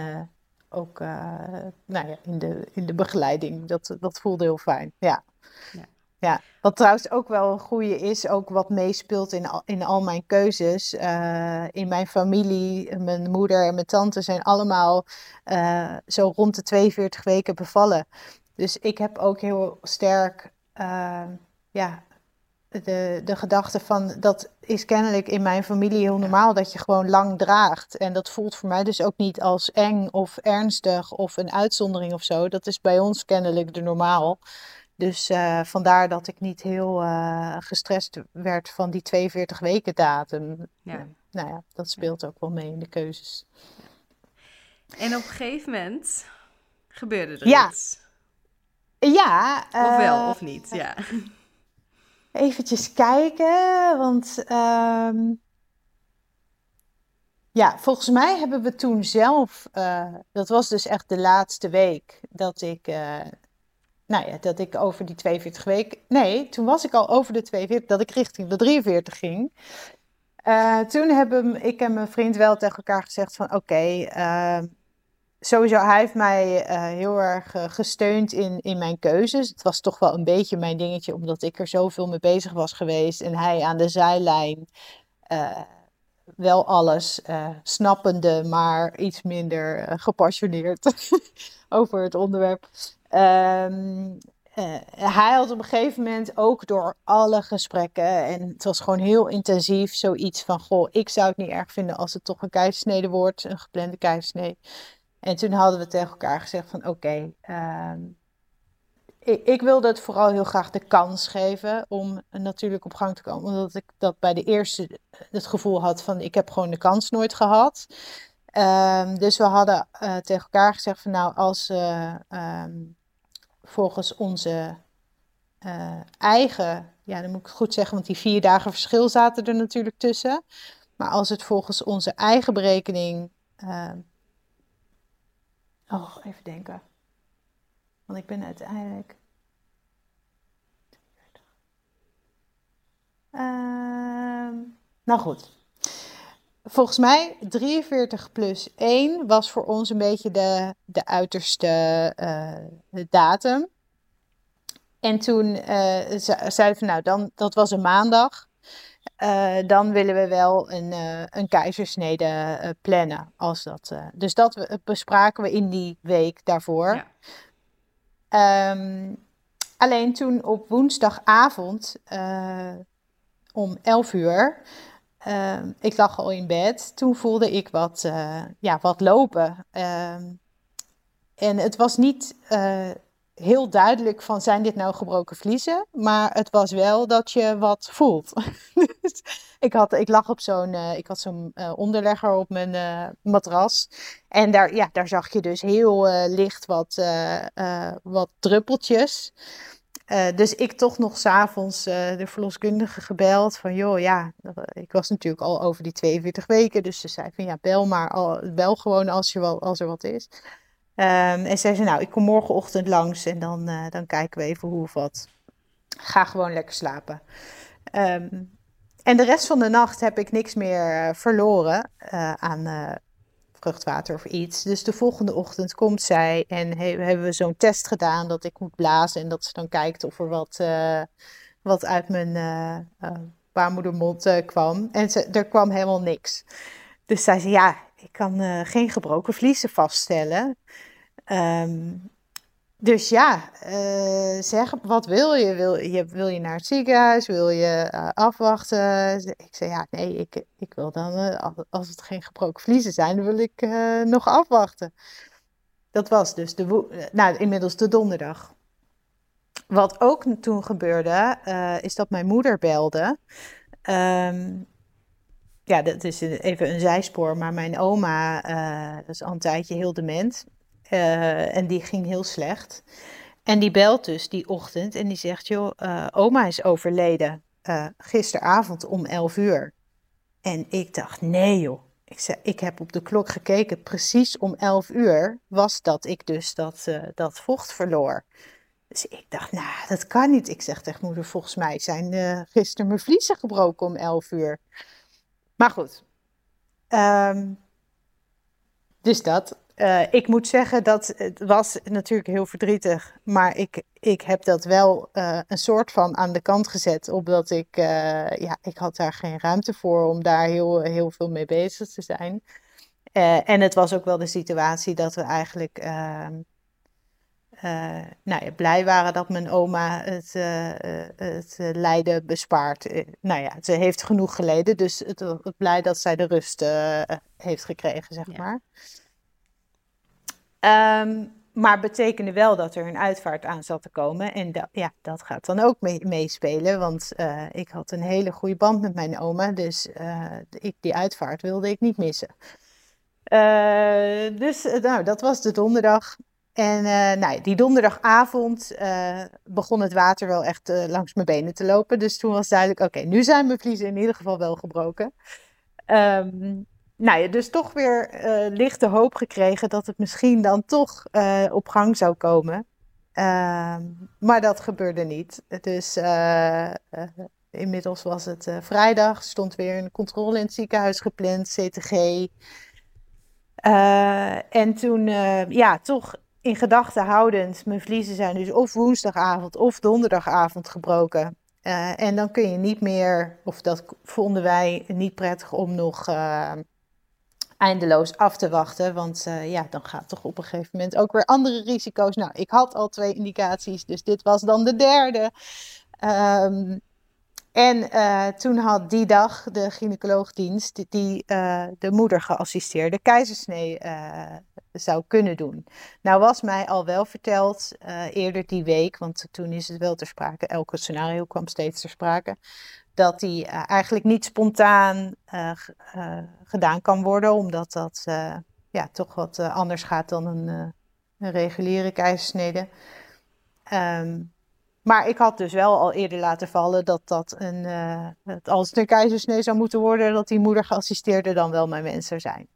ook nou ja, in, de, in de begeleiding. Dat, dat voelde heel fijn. Ja. ja. Ja, wat trouwens ook wel een goede is, ook wat meespeelt in al, in al mijn keuzes. Uh, in mijn familie, mijn moeder en mijn tante zijn allemaal uh, zo rond de 42 weken bevallen. Dus ik heb ook heel sterk uh, ja, de, de gedachte van dat is kennelijk in mijn familie heel normaal dat je gewoon lang draagt. En dat voelt voor mij dus ook niet als eng of ernstig of een uitzondering of zo. Dat is bij ons kennelijk de normaal. Dus uh, vandaar dat ik niet heel uh, gestrest werd van die 42 weken datum. Ja. Nou ja, dat speelt ook wel mee in de keuzes. En op een gegeven moment gebeurde er ja. iets. Ja. Of wel, of niet, ja. Eventjes kijken, want um, ja, volgens mij hebben we toen zelf, uh, dat was dus echt de laatste week dat ik, uh, nou ja, dat ik over die 42 weken, nee, toen was ik al over de 42, dat ik richting de 43 ging. Uh, toen hebben ik en mijn vriend wel tegen elkaar gezegd van oké, ehm, sowieso, hij heeft mij uh, heel erg uh, gesteund in, in mijn keuzes. Het was toch wel een beetje mijn dingetje, omdat ik er zoveel mee bezig was geweest. En hij aan de zijlijn wel alles snappende, maar iets minder gepassioneerd over het onderwerp. Um, hij had op een gegeven moment ook door alle gesprekken, en het was gewoon heel intensief, zoiets van: Goh, ik zou het niet erg vinden als het toch een keizersnede wordt, een geplande keizersnede. En toen hadden we tegen elkaar gezegd van oké, uh, ik, ik, wilde het vooral heel graag de kans geven om natuurlijk op gang te komen. Omdat ik dat bij de eerste het gevoel had van ik heb gewoon de kans nooit gehad. Ehm, dus we hadden uh, tegen elkaar gezegd van nou, als ehm, volgens onze eigen, ja dan moet ik het goed zeggen, want die vier dagen verschil zaten er natuurlijk tussen. Maar als het volgens onze eigen berekening. Ehm, oh, even denken. Want ik ben uiteindelijk. Uh, nou goed. Volgens mij 43 plus 1 was voor ons een beetje de, de uiterste uh, datum. En toen uh, zeiden we, nou, dan, dat was een maandag. Uh, dan willen we wel een, een keizersnede plannen. Als dat, dus dat bespraken we in die week daarvoor. Ja. Um, alleen toen op woensdagavond om 11 uur, ehm, ik lag al in bed, toen voelde ik wat, ja, wat lopen. Um, en het was niet heel duidelijk van zijn dit nou gebroken vliezen, maar het was wel dat je wat voelt. dus ik, had, ik lag op zo'n, uh, ik had zo'n onderlegger op mijn matras en daar, ja, daar zag je dus heel licht wat, wat druppeltjes. Dus ik toch nog s'avonds de verloskundige gebeld van joh ja, ik was natuurlijk al over die 42 weken, dus ze zei van ja bel maar, al, bel gewoon als, je wel, als er wat is. Um, en zei ze, nou, ik kom morgenochtend langs en dan, uh, dan kijken we even hoe of wat. Ga gewoon lekker slapen. Um, en de rest van de nacht heb ik niks meer uh, verloren uh, aan vruchtwater of iets. Dus de volgende ochtend komt zij en he hebben we zo'n test gedaan dat ik moet blazen. En dat ze dan kijkt of er wat, wat uit mijn baarmoedermond kwam. En ze, er kwam helemaal niks. Dus zei ze, ja, ik kan geen gebroken vliezen vaststellen. Um, dus ja, uh, zeg, wat wil je? Wil, je? wil je naar het ziekenhuis? Wil je uh, afwachten? Ik zei ja, nee, ik, ik wil dan, uh, als het geen gebroken vliezen zijn, wil ik nog afwachten. Dat was dus de, nou, inmiddels de donderdag. Wat ook toen gebeurde, is dat mijn moeder belde. Um, ja, dat is even een zijspoor, maar mijn oma, dat is al een tijdje heel dement. Uh, en die ging heel slecht. En die belt dus die ochtend en die zegt: Joh, uh, oma is overleden uh, gisteravond om 11 uur. En ik dacht: Nee, joh. Ik, zei, ik heb op de klok gekeken, precies om 11 uur was dat ik dus dat, dat vocht verloor. Dus ik dacht, nou, dat kan niet. Ik zeg tegen moeder, volgens mij zijn gisteren mijn vliezen gebroken om 11 uur. Maar goed. Um, dus dat. Uh, ik moet zeggen dat het was natuurlijk heel verdrietig, maar ik, ik heb dat wel uh, een soort van aan de kant gezet, omdat ik, uh, ja, ik had daar geen ruimte voor om daar heel, heel veel mee bezig te zijn. en het was ook wel de situatie dat we eigenlijk ehm, nou ja, blij waren dat mijn oma het, het lijden bespaart. nou ja, ze heeft genoeg geleden, dus het, het blij dat zij de rust heeft gekregen, zeg maar. Um, maar betekende wel dat er een uitvaart aan zat te komen. En dat, ja, dat gaat dan ook mee, meespelen. Want uh, ik had een hele goede band met mijn oma. Dus uh, ik, die uitvaart wilde ik niet missen. Uh, dus nou, dat was de donderdag. En nou, die donderdagavond begon het water wel echt langs mijn benen te lopen. Dus toen was duidelijk, oké, nu zijn mijn vliezen in ieder geval wel gebroken. Um, nou ja, dus toch weer uh, lichte hoop gekregen dat het misschien dan toch uh, op gang zou komen. Uh, maar dat gebeurde niet. Dus uh, inmiddels was het vrijdag, stond weer een controle in het ziekenhuis gepland, CTG. en toen, ja, toch in gedachten houdend, mijn vliezen zijn dus of woensdagavond of donderdagavond gebroken. en dan kun je niet meer, of dat vonden wij niet prettig om nog eindeloos af te wachten. Want uh, ja, dan gaat toch op een gegeven moment ook weer andere risico's. Nou, ik had al twee indicaties, dus dit was dan de derde. Um, En uh, toen had die dag de gynaecoloogdienst die, uh, de moeder geassisteerde keizersnee zou kunnen doen. Nou was mij al wel verteld eerder die week, want toen is het wel ter sprake, elke scenario kwam steeds ter sprake, dat die eigenlijk niet spontaan gedaan kan worden, omdat dat ja, toch wat anders gaat dan een, een reguliere keizersnede. Um, maar ik had dus wel al eerder laten vallen dat dat een, als het een keizersnee zou moeten worden, dat die moeder geassisteerde dan wel mijn zou zijn.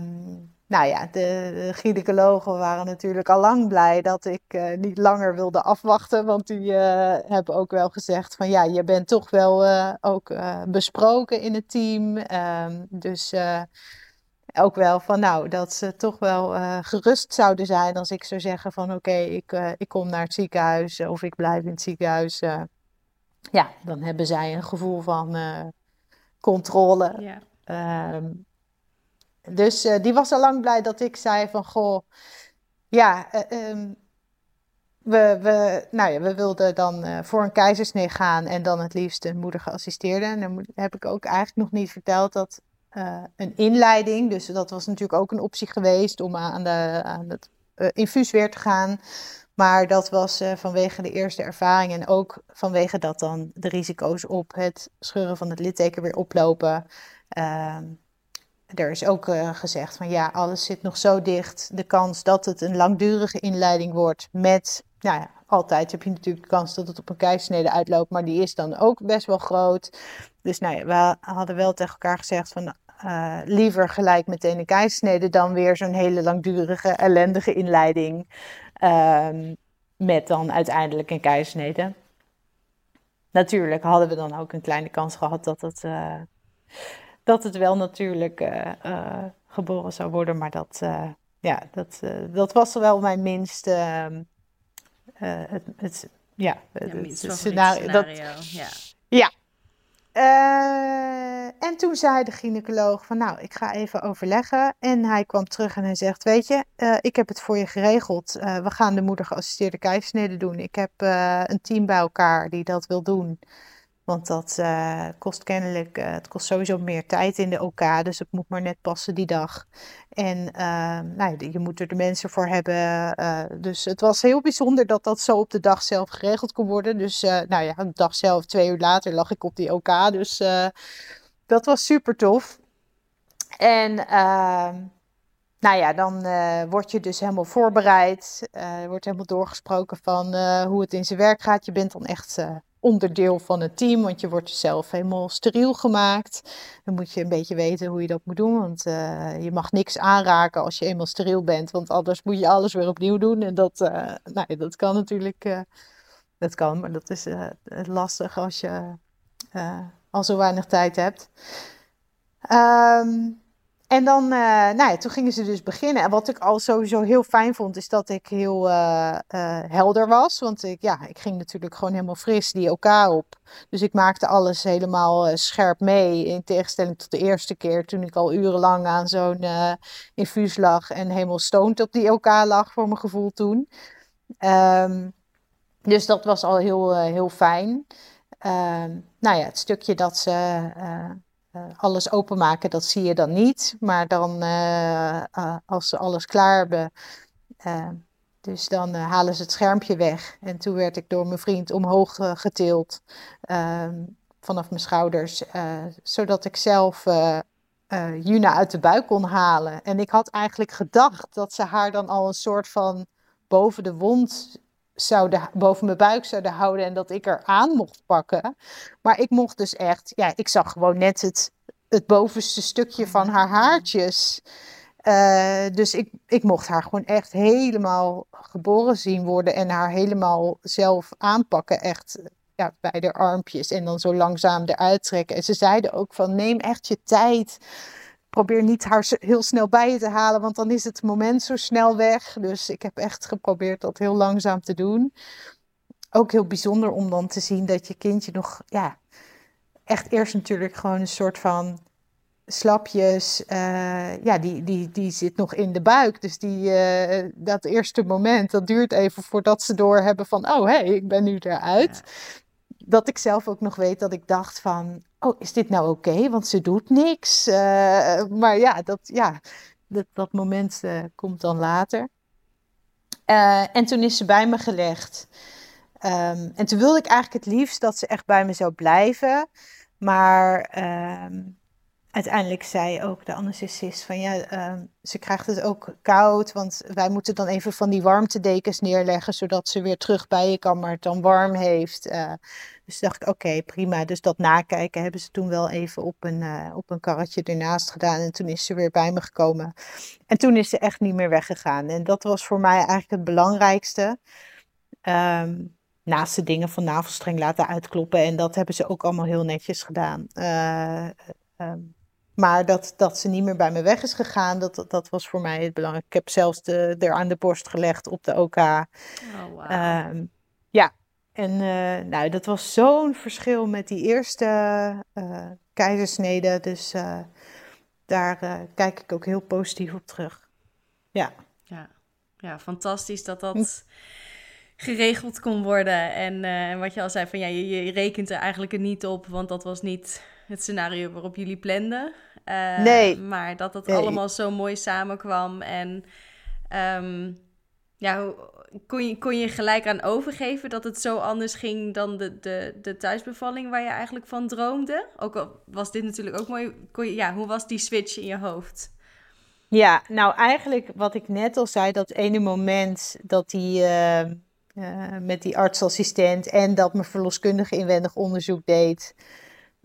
Um, nou ja, de, de gynaecologen waren natuurlijk al lang blij dat ik uh, niet langer wilde afwachten. Want die uh, hebben ook wel gezegd van ja, je bent toch wel ook besproken in het team. Um, dus ook wel van nou, dat ze toch wel gerust zouden zijn als ik zou zeggen van oké, ik, ik kom naar het ziekenhuis of ik blijf in het ziekenhuis. Ja, dan hebben zij een gevoel van controle. Ja. Um, dus die was al lang blij dat ik zei van goh, ja, um, we, we, nou ja, we wilden dan voor een keizersnee gaan en dan het liefst een moeder geassisteerde. En dan heb ik ook eigenlijk nog niet verteld dat een inleiding. Dus dat was natuurlijk ook een optie geweest om aan, de, aan het infuus weer te gaan. Maar dat was vanwege de eerste ervaring en ook vanwege dat dan de risico's op het scheuren van het litteken weer oplopen. Ehm, er is ook gezegd van ja, alles zit nog zo dicht. De kans dat het een langdurige inleiding wordt met, nou ja, altijd heb je natuurlijk de kans dat het op een keisnede uitloopt, maar die is dan ook best wel groot. Dus nou ja, we hadden wel tegen elkaar gezegd van uh, liever gelijk meteen een keizersnede dan weer zo'n hele langdurige, ellendige inleiding. Um, met dan uiteindelijk een keizersnede. Natuurlijk hadden we dan ook een kleine kans gehad dat het, uh, dat het wel natuurlijk uh, geboren zou worden. Maar dat, ja, dat, dat was wel mijn minste. Ehm, het, het, ja, het, ja, het scenario. scenario. Dat, ja. ja, en toen zei de gynaecoloog van nou, ik ga even overleggen. En hij kwam terug en hij zegt, weet je, ik heb het voor je geregeld. We gaan de moeder geassisteerde keizersnede doen. Ik heb een team bij elkaar die dat wil doen. Want dat uh, kost kennelijk, uh, het kost sowieso meer tijd in de OK, dus het moet maar net passen die dag. En uh, nou, je moet er de mensen voor hebben. Eh, dus het was heel bijzonder dat dat zo op de dag zelf geregeld kon worden. Dus nou ja, de dag zelf, twee uur later, lag ik op die OK. Dus dat was super tof. En ehm, nou ja, dan word je dus helemaal voorbereid. Er wordt helemaal doorgesproken van hoe het in zijn werk gaat. Je bent dan echt onderdeel van het team, want je wordt zelf helemaal steriel gemaakt. Dan moet je een beetje weten hoe je dat moet doen, want uh, je mag niks aanraken als je eenmaal steriel bent, want anders moet je alles weer opnieuw doen. En dat, uh, nou, dat kan natuurlijk, uh, dat kan, maar dat is lastig als je al zo weinig tijd hebt. Um, en dan, uh, nou ja, toen gingen ze dus beginnen. En wat ik al sowieso heel fijn vond, is dat ik heel uh, uh, helder was. Want ik, ja, ik ging natuurlijk gewoon helemaal fris die elkaar op. Dus ik maakte alles helemaal scherp mee. In tegenstelling tot de eerste keer, toen ik al urenlang aan zo'n infuus lag. En helemaal stoned op die elkaar lag, voor mijn gevoel toen. Um, dus dat was al heel, heel fijn. Um, nou ja, het stukje dat ze alles openmaken, dat zie je dan niet. Maar dan, uh, uh, als ze alles klaar hebben, dus dan halen ze het schermpje weg. En toen werd ik door mijn vriend omhoog getild ehm, vanaf mijn schouders, zodat ik zelf Juna uit de buik kon halen. En ik had eigenlijk gedacht dat ze haar dan al een soort van boven de wond zouden, boven mijn buik zouden houden en dat ik er aan mocht pakken. Maar ik mocht dus echt, ja, ik zag gewoon net het, het bovenste stukje van haar haartjes. Uh, dus ik, ik mocht haar gewoon echt helemaal geboren zien worden en haar helemaal zelf aanpakken. Echt ja, bij de armpjes en dan zo langzaam eruit trekken. En ze zeiden ook van neem echt je tijd probeer niet haar heel snel bij je te halen, want dan is het moment zo snel weg. Dus ik heb echt geprobeerd dat heel langzaam te doen. Ook heel bijzonder om dan te zien dat je kindje nog, ja, echt eerst natuurlijk gewoon een soort van slapjes, uh, ja, die, die, die zit nog in de buik. Dus die, uh, dat eerste moment, dat duurt even voordat ze doorhebben van, oh hé, hey, ik ben nu eruit. Dat ik zelf ook nog weet dat ik dacht van, oh, is dit nou oké? Want ze doet niks. Uh, maar ja, dat, ja, dat, dat moment uh, komt dan later. Uh, en toen is ze bij me gelegd. Um, en toen wilde ik eigenlijk het liefst dat ze echt bij me zou blijven. Maar um, uiteindelijk zei ook de anesthesist van ja, um, ze krijgt het ook koud, want wij moeten dan even van die warmtedekens neerleggen, zodat ze weer terug bij je kan, maar het dan warm heeft. Uh, dus dacht ik, oké, prima. Dus dat nakijken hebben ze toen wel even op een, uh, op een karretje ernaast gedaan. En toen is ze weer bij me gekomen. En toen is ze echt niet meer weggegaan. En dat was voor mij eigenlijk het belangrijkste. Um, naast de dingen van navelstreng laten uitkloppen. En dat hebben ze ook allemaal heel netjes gedaan. Um, maar dat, dat ze niet meer bij me weg is gegaan, dat, dat was voor mij het belangrijk. Ik heb zelfs de, er aan de borst gelegd op de OK. Oh, wow. um, ja, en uh, nou, dat was zo'n verschil met die eerste uh, keizersnede. Dus uh, daar kijk ik ook heel positief op terug. Ja. Ja, ja fantastisch dat dat geregeld kon worden. En wat je al zei, van ja, je, je rekent er eigenlijk er niet op, want dat was niet het scenario waarop jullie planden. Uh, nee. Maar dat het allemaal zo mooi samenkwam. En um, ja, kon je, kon je gelijk aan overgeven dat het zo anders ging dan de, de, de thuisbevalling waar je eigenlijk van droomde? Ook al was dit natuurlijk ook mooi. Kon je, ja, hoe was die switch in je hoofd? Ja, nou eigenlijk wat ik net al zei, dat ene moment dat die... Uh, uh, met die artsassistent en dat mijn verloskundige inwendig onderzoek deed.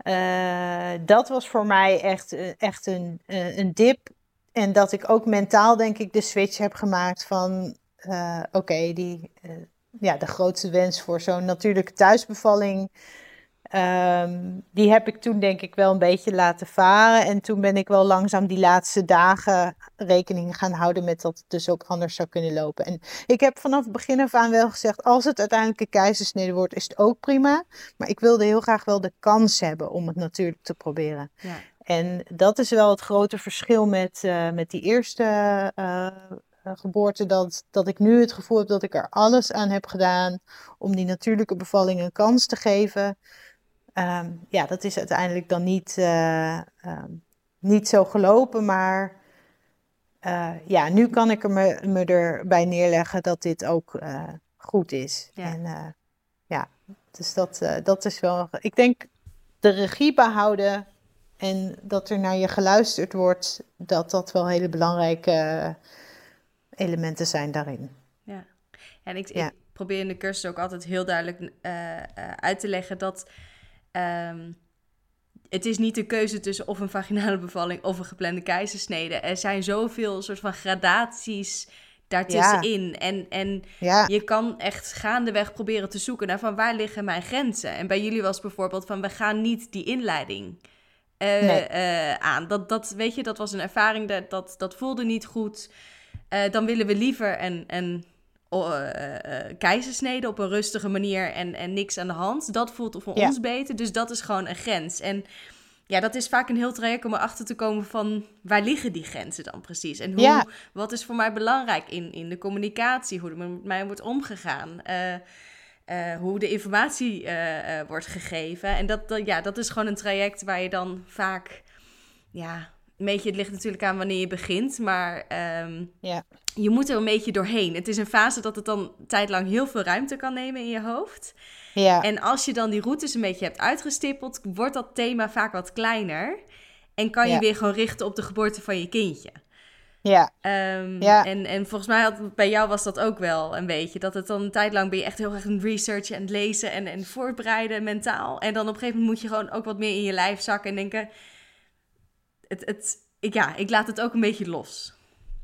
Uh, dat was voor mij echt, eh, echt een, uh, een dip. En dat ik ook mentaal, denk ik, de switch heb gemaakt van: oké, die ja, de grootste wens voor zo'n natuurlijke thuisbevalling Um, die heb ik toen denk ik wel een beetje laten varen. En toen ben ik wel langzaam die laatste dagen rekening gaan houden met dat het dus ook anders zou kunnen lopen. En ik heb vanaf het begin af aan wel gezegd, als het uiteindelijk een keizersnede wordt, is het ook prima. Maar ik wilde heel graag wel de kans hebben om het natuurlijk te proberen. Ja. En dat is wel het grote verschil met, uh, met die eerste uh, geboorte. Dat, dat ik nu het gevoel heb dat ik er alles aan heb gedaan om die natuurlijke bevalling een kans te geven. Um, ja, dat is uiteindelijk dan niet, uh, um, niet zo gelopen, maar uh, ja, nu kan ik er me, me erbij neerleggen dat dit ook uh, goed is. Ja. En ja, dus dat, dat is wel. Ik denk de regie behouden en dat er naar je geluisterd wordt, dat dat wel hele belangrijke elementen zijn daarin. Ja, en ik, ja. ik probeer in de cursus ook altijd heel duidelijk uit te leggen dat Um, het is niet de keuze tussen of een vaginale bevalling of een geplande keizersnede. Er zijn zoveel soort van gradaties daartussenin. Ja. En, en ja. je kan echt gaandeweg proberen te zoeken naar van waar liggen mijn grenzen. En bij jullie was bijvoorbeeld van we gaan niet die inleiding uh, nee. uh, aan. Dat, dat, weet je, dat was een ervaring, dat, dat, dat voelde niet goed. Uh, dan willen we liever een, een keizersnede op een rustige manier en, en niks aan de hand. Dat voelt voor ons beter. Dus dat is gewoon een grens. En ja, dat is vaak een heel traject om erachter te komen van waar liggen die grenzen dan precies? En hoe, ja. wat is voor mij belangrijk in, in de communicatie, hoe er met mij wordt omgegaan. Uh, uh, hoe de informatie uh, wordt gegeven. En dat, dat, ja, dat is gewoon een traject waar je dan vaak ja, een beetje, het ligt natuurlijk aan wanneer je begint, maar um, ja. je moet er een beetje doorheen. Het is een fase dat het dan tijdlang heel veel ruimte kan nemen in je hoofd. Ja. En als je dan die routes een beetje hebt uitgestippeld, wordt dat thema vaak wat kleiner. En kan je weer gewoon richten op de geboorte van je kindje. Ja. Um, ja. En, en volgens mij had, bij jou was dat ook wel een beetje. Dat het dan een tijd lang ben je echt heel erg aan het researchen en lezen en, en voorbereiden mentaal. En dan op een gegeven moment moet je gewoon ook wat meer in je lijf zakken en denken het, het, ja, ik laat het ook een beetje los.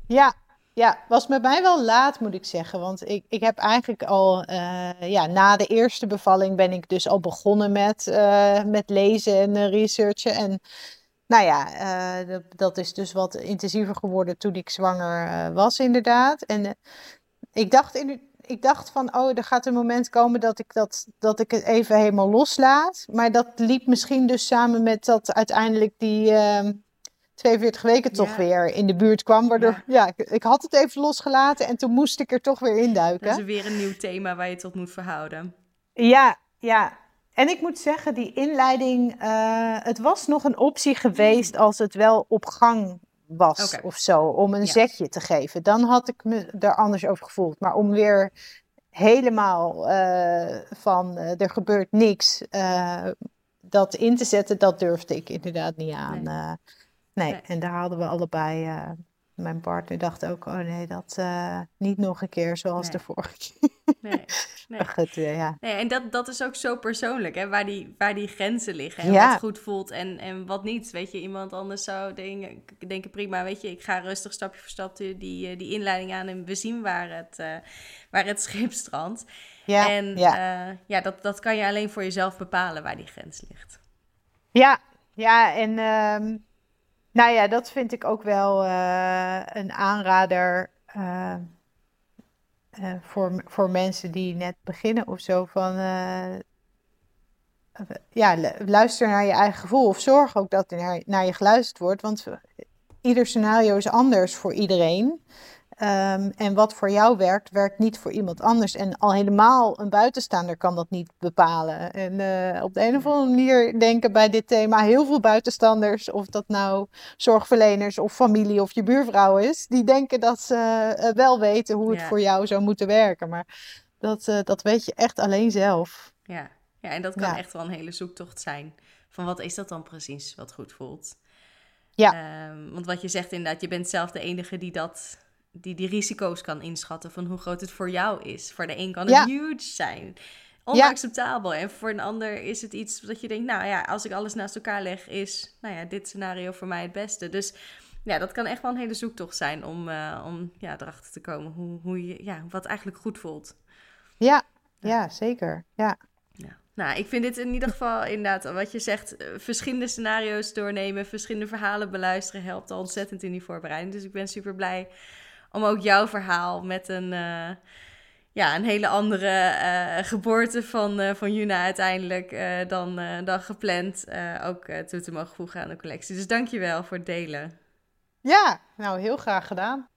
Ja, ja, was met mij wel laat, moet ik zeggen. Want ik, ik heb eigenlijk al, uh, ja, na de eerste bevalling ben ik dus al begonnen met, uh, met lezen en uh, researchen. En nou ja, dat, dat, is dus wat intensiever geworden toen ik zwanger was, inderdaad. En ik dacht in, ik dacht van, oh, er gaat een moment komen dat ik, dat, dat ik het even helemaal loslaat. Maar dat liep misschien dus samen met dat uiteindelijk die, ehm, 42 weken toch weer in de buurt kwam. Waardoor, ja. ja, ik, had het even losgelaten en toen moest ik er toch weer induiken. Dat is weer een nieuw thema waar je tot moet verhouden. Ja, ja. En ik moet zeggen, die inleiding, uh, het was nog een optie geweest als het wel op gang was okay. of zo, om een ja. zetje te geven. Dan had ik me er anders over gevoeld. Maar om weer helemaal uh, van uh, er gebeurt niks, dat in te zetten, dat durfde ik inderdaad niet aan. Nee, nee. nee. en daar hadden we allebei mijn partner dacht ook, oh nee, dat uh, niet nog een keer zoals nee. de vorige keer. Nee, nee. Goed, ja. nee en dat, dat is ook zo persoonlijk, hè, waar, die, waar die grenzen liggen. En ja. wat goed voelt en, en wat niet. Weet je, iemand anders zou denken, denken, prima, weet je, ik ga rustig stapje voor stapje die, die inleiding aan en we zien waar het, uh, waar het schip strandt. Ja, en ja, uh, ja dat, dat kan je alleen voor jezelf bepalen waar die grens ligt. Ja, ja en... Um nou ja, dat vind ik ook wel uh, een aanrader uh, uh, voor, voor mensen die net beginnen of zo. Van ja, luister naar je eigen gevoel of zorg ook dat er naar, naar je geluisterd wordt. Want ieder scenario is anders voor iedereen. Um, en wat voor jou werkt, werkt niet voor iemand anders. En al helemaal een buitenstaander kan dat niet bepalen. En uh, op de een of andere manier denken bij dit thema heel veel buitenstanders, of dat nou zorgverleners of familie of je buurvrouw is, die denken dat ze uh, wel weten hoe het ja. voor jou zou moeten werken. Maar dat, uh, dat weet je echt alleen zelf. Ja, ja en dat kan ja. echt wel een hele zoektocht zijn. Van wat is dat dan precies wat goed voelt? Ja. Um, want wat je zegt inderdaad, je bent zelf de enige die dat die die risico's kan inschatten van hoe groot het voor jou is. Voor de een kan het ja. huge zijn. Onacceptabel. Ja. En voor een ander is het iets dat je denkt, nou ja, als ik alles naast elkaar leg, is nou ja, dit scenario voor mij het beste. Dus ja, dat kan echt wel een hele zoektocht zijn om, uh, om ja, erachter te komen hoe, hoe je, ja, wat eigenlijk goed voelt. Ja, ja, zeker. Ja. ja. Nou, ik vind dit in ieder geval inderdaad, wat je zegt, eh, verschillende scenario's doornemen, verschillende verhalen beluisteren, helpt al ontzettend in die voorbereiding. Dus ik ben super blij om ook jouw verhaal met een, uh, ja, een hele andere uh, geboorte van, uh, van Juna uiteindelijk dan, dan gepland ook toe te mogen voegen aan de collectie. Dus dank je wel voor het delen. Ja, nou heel graag gedaan.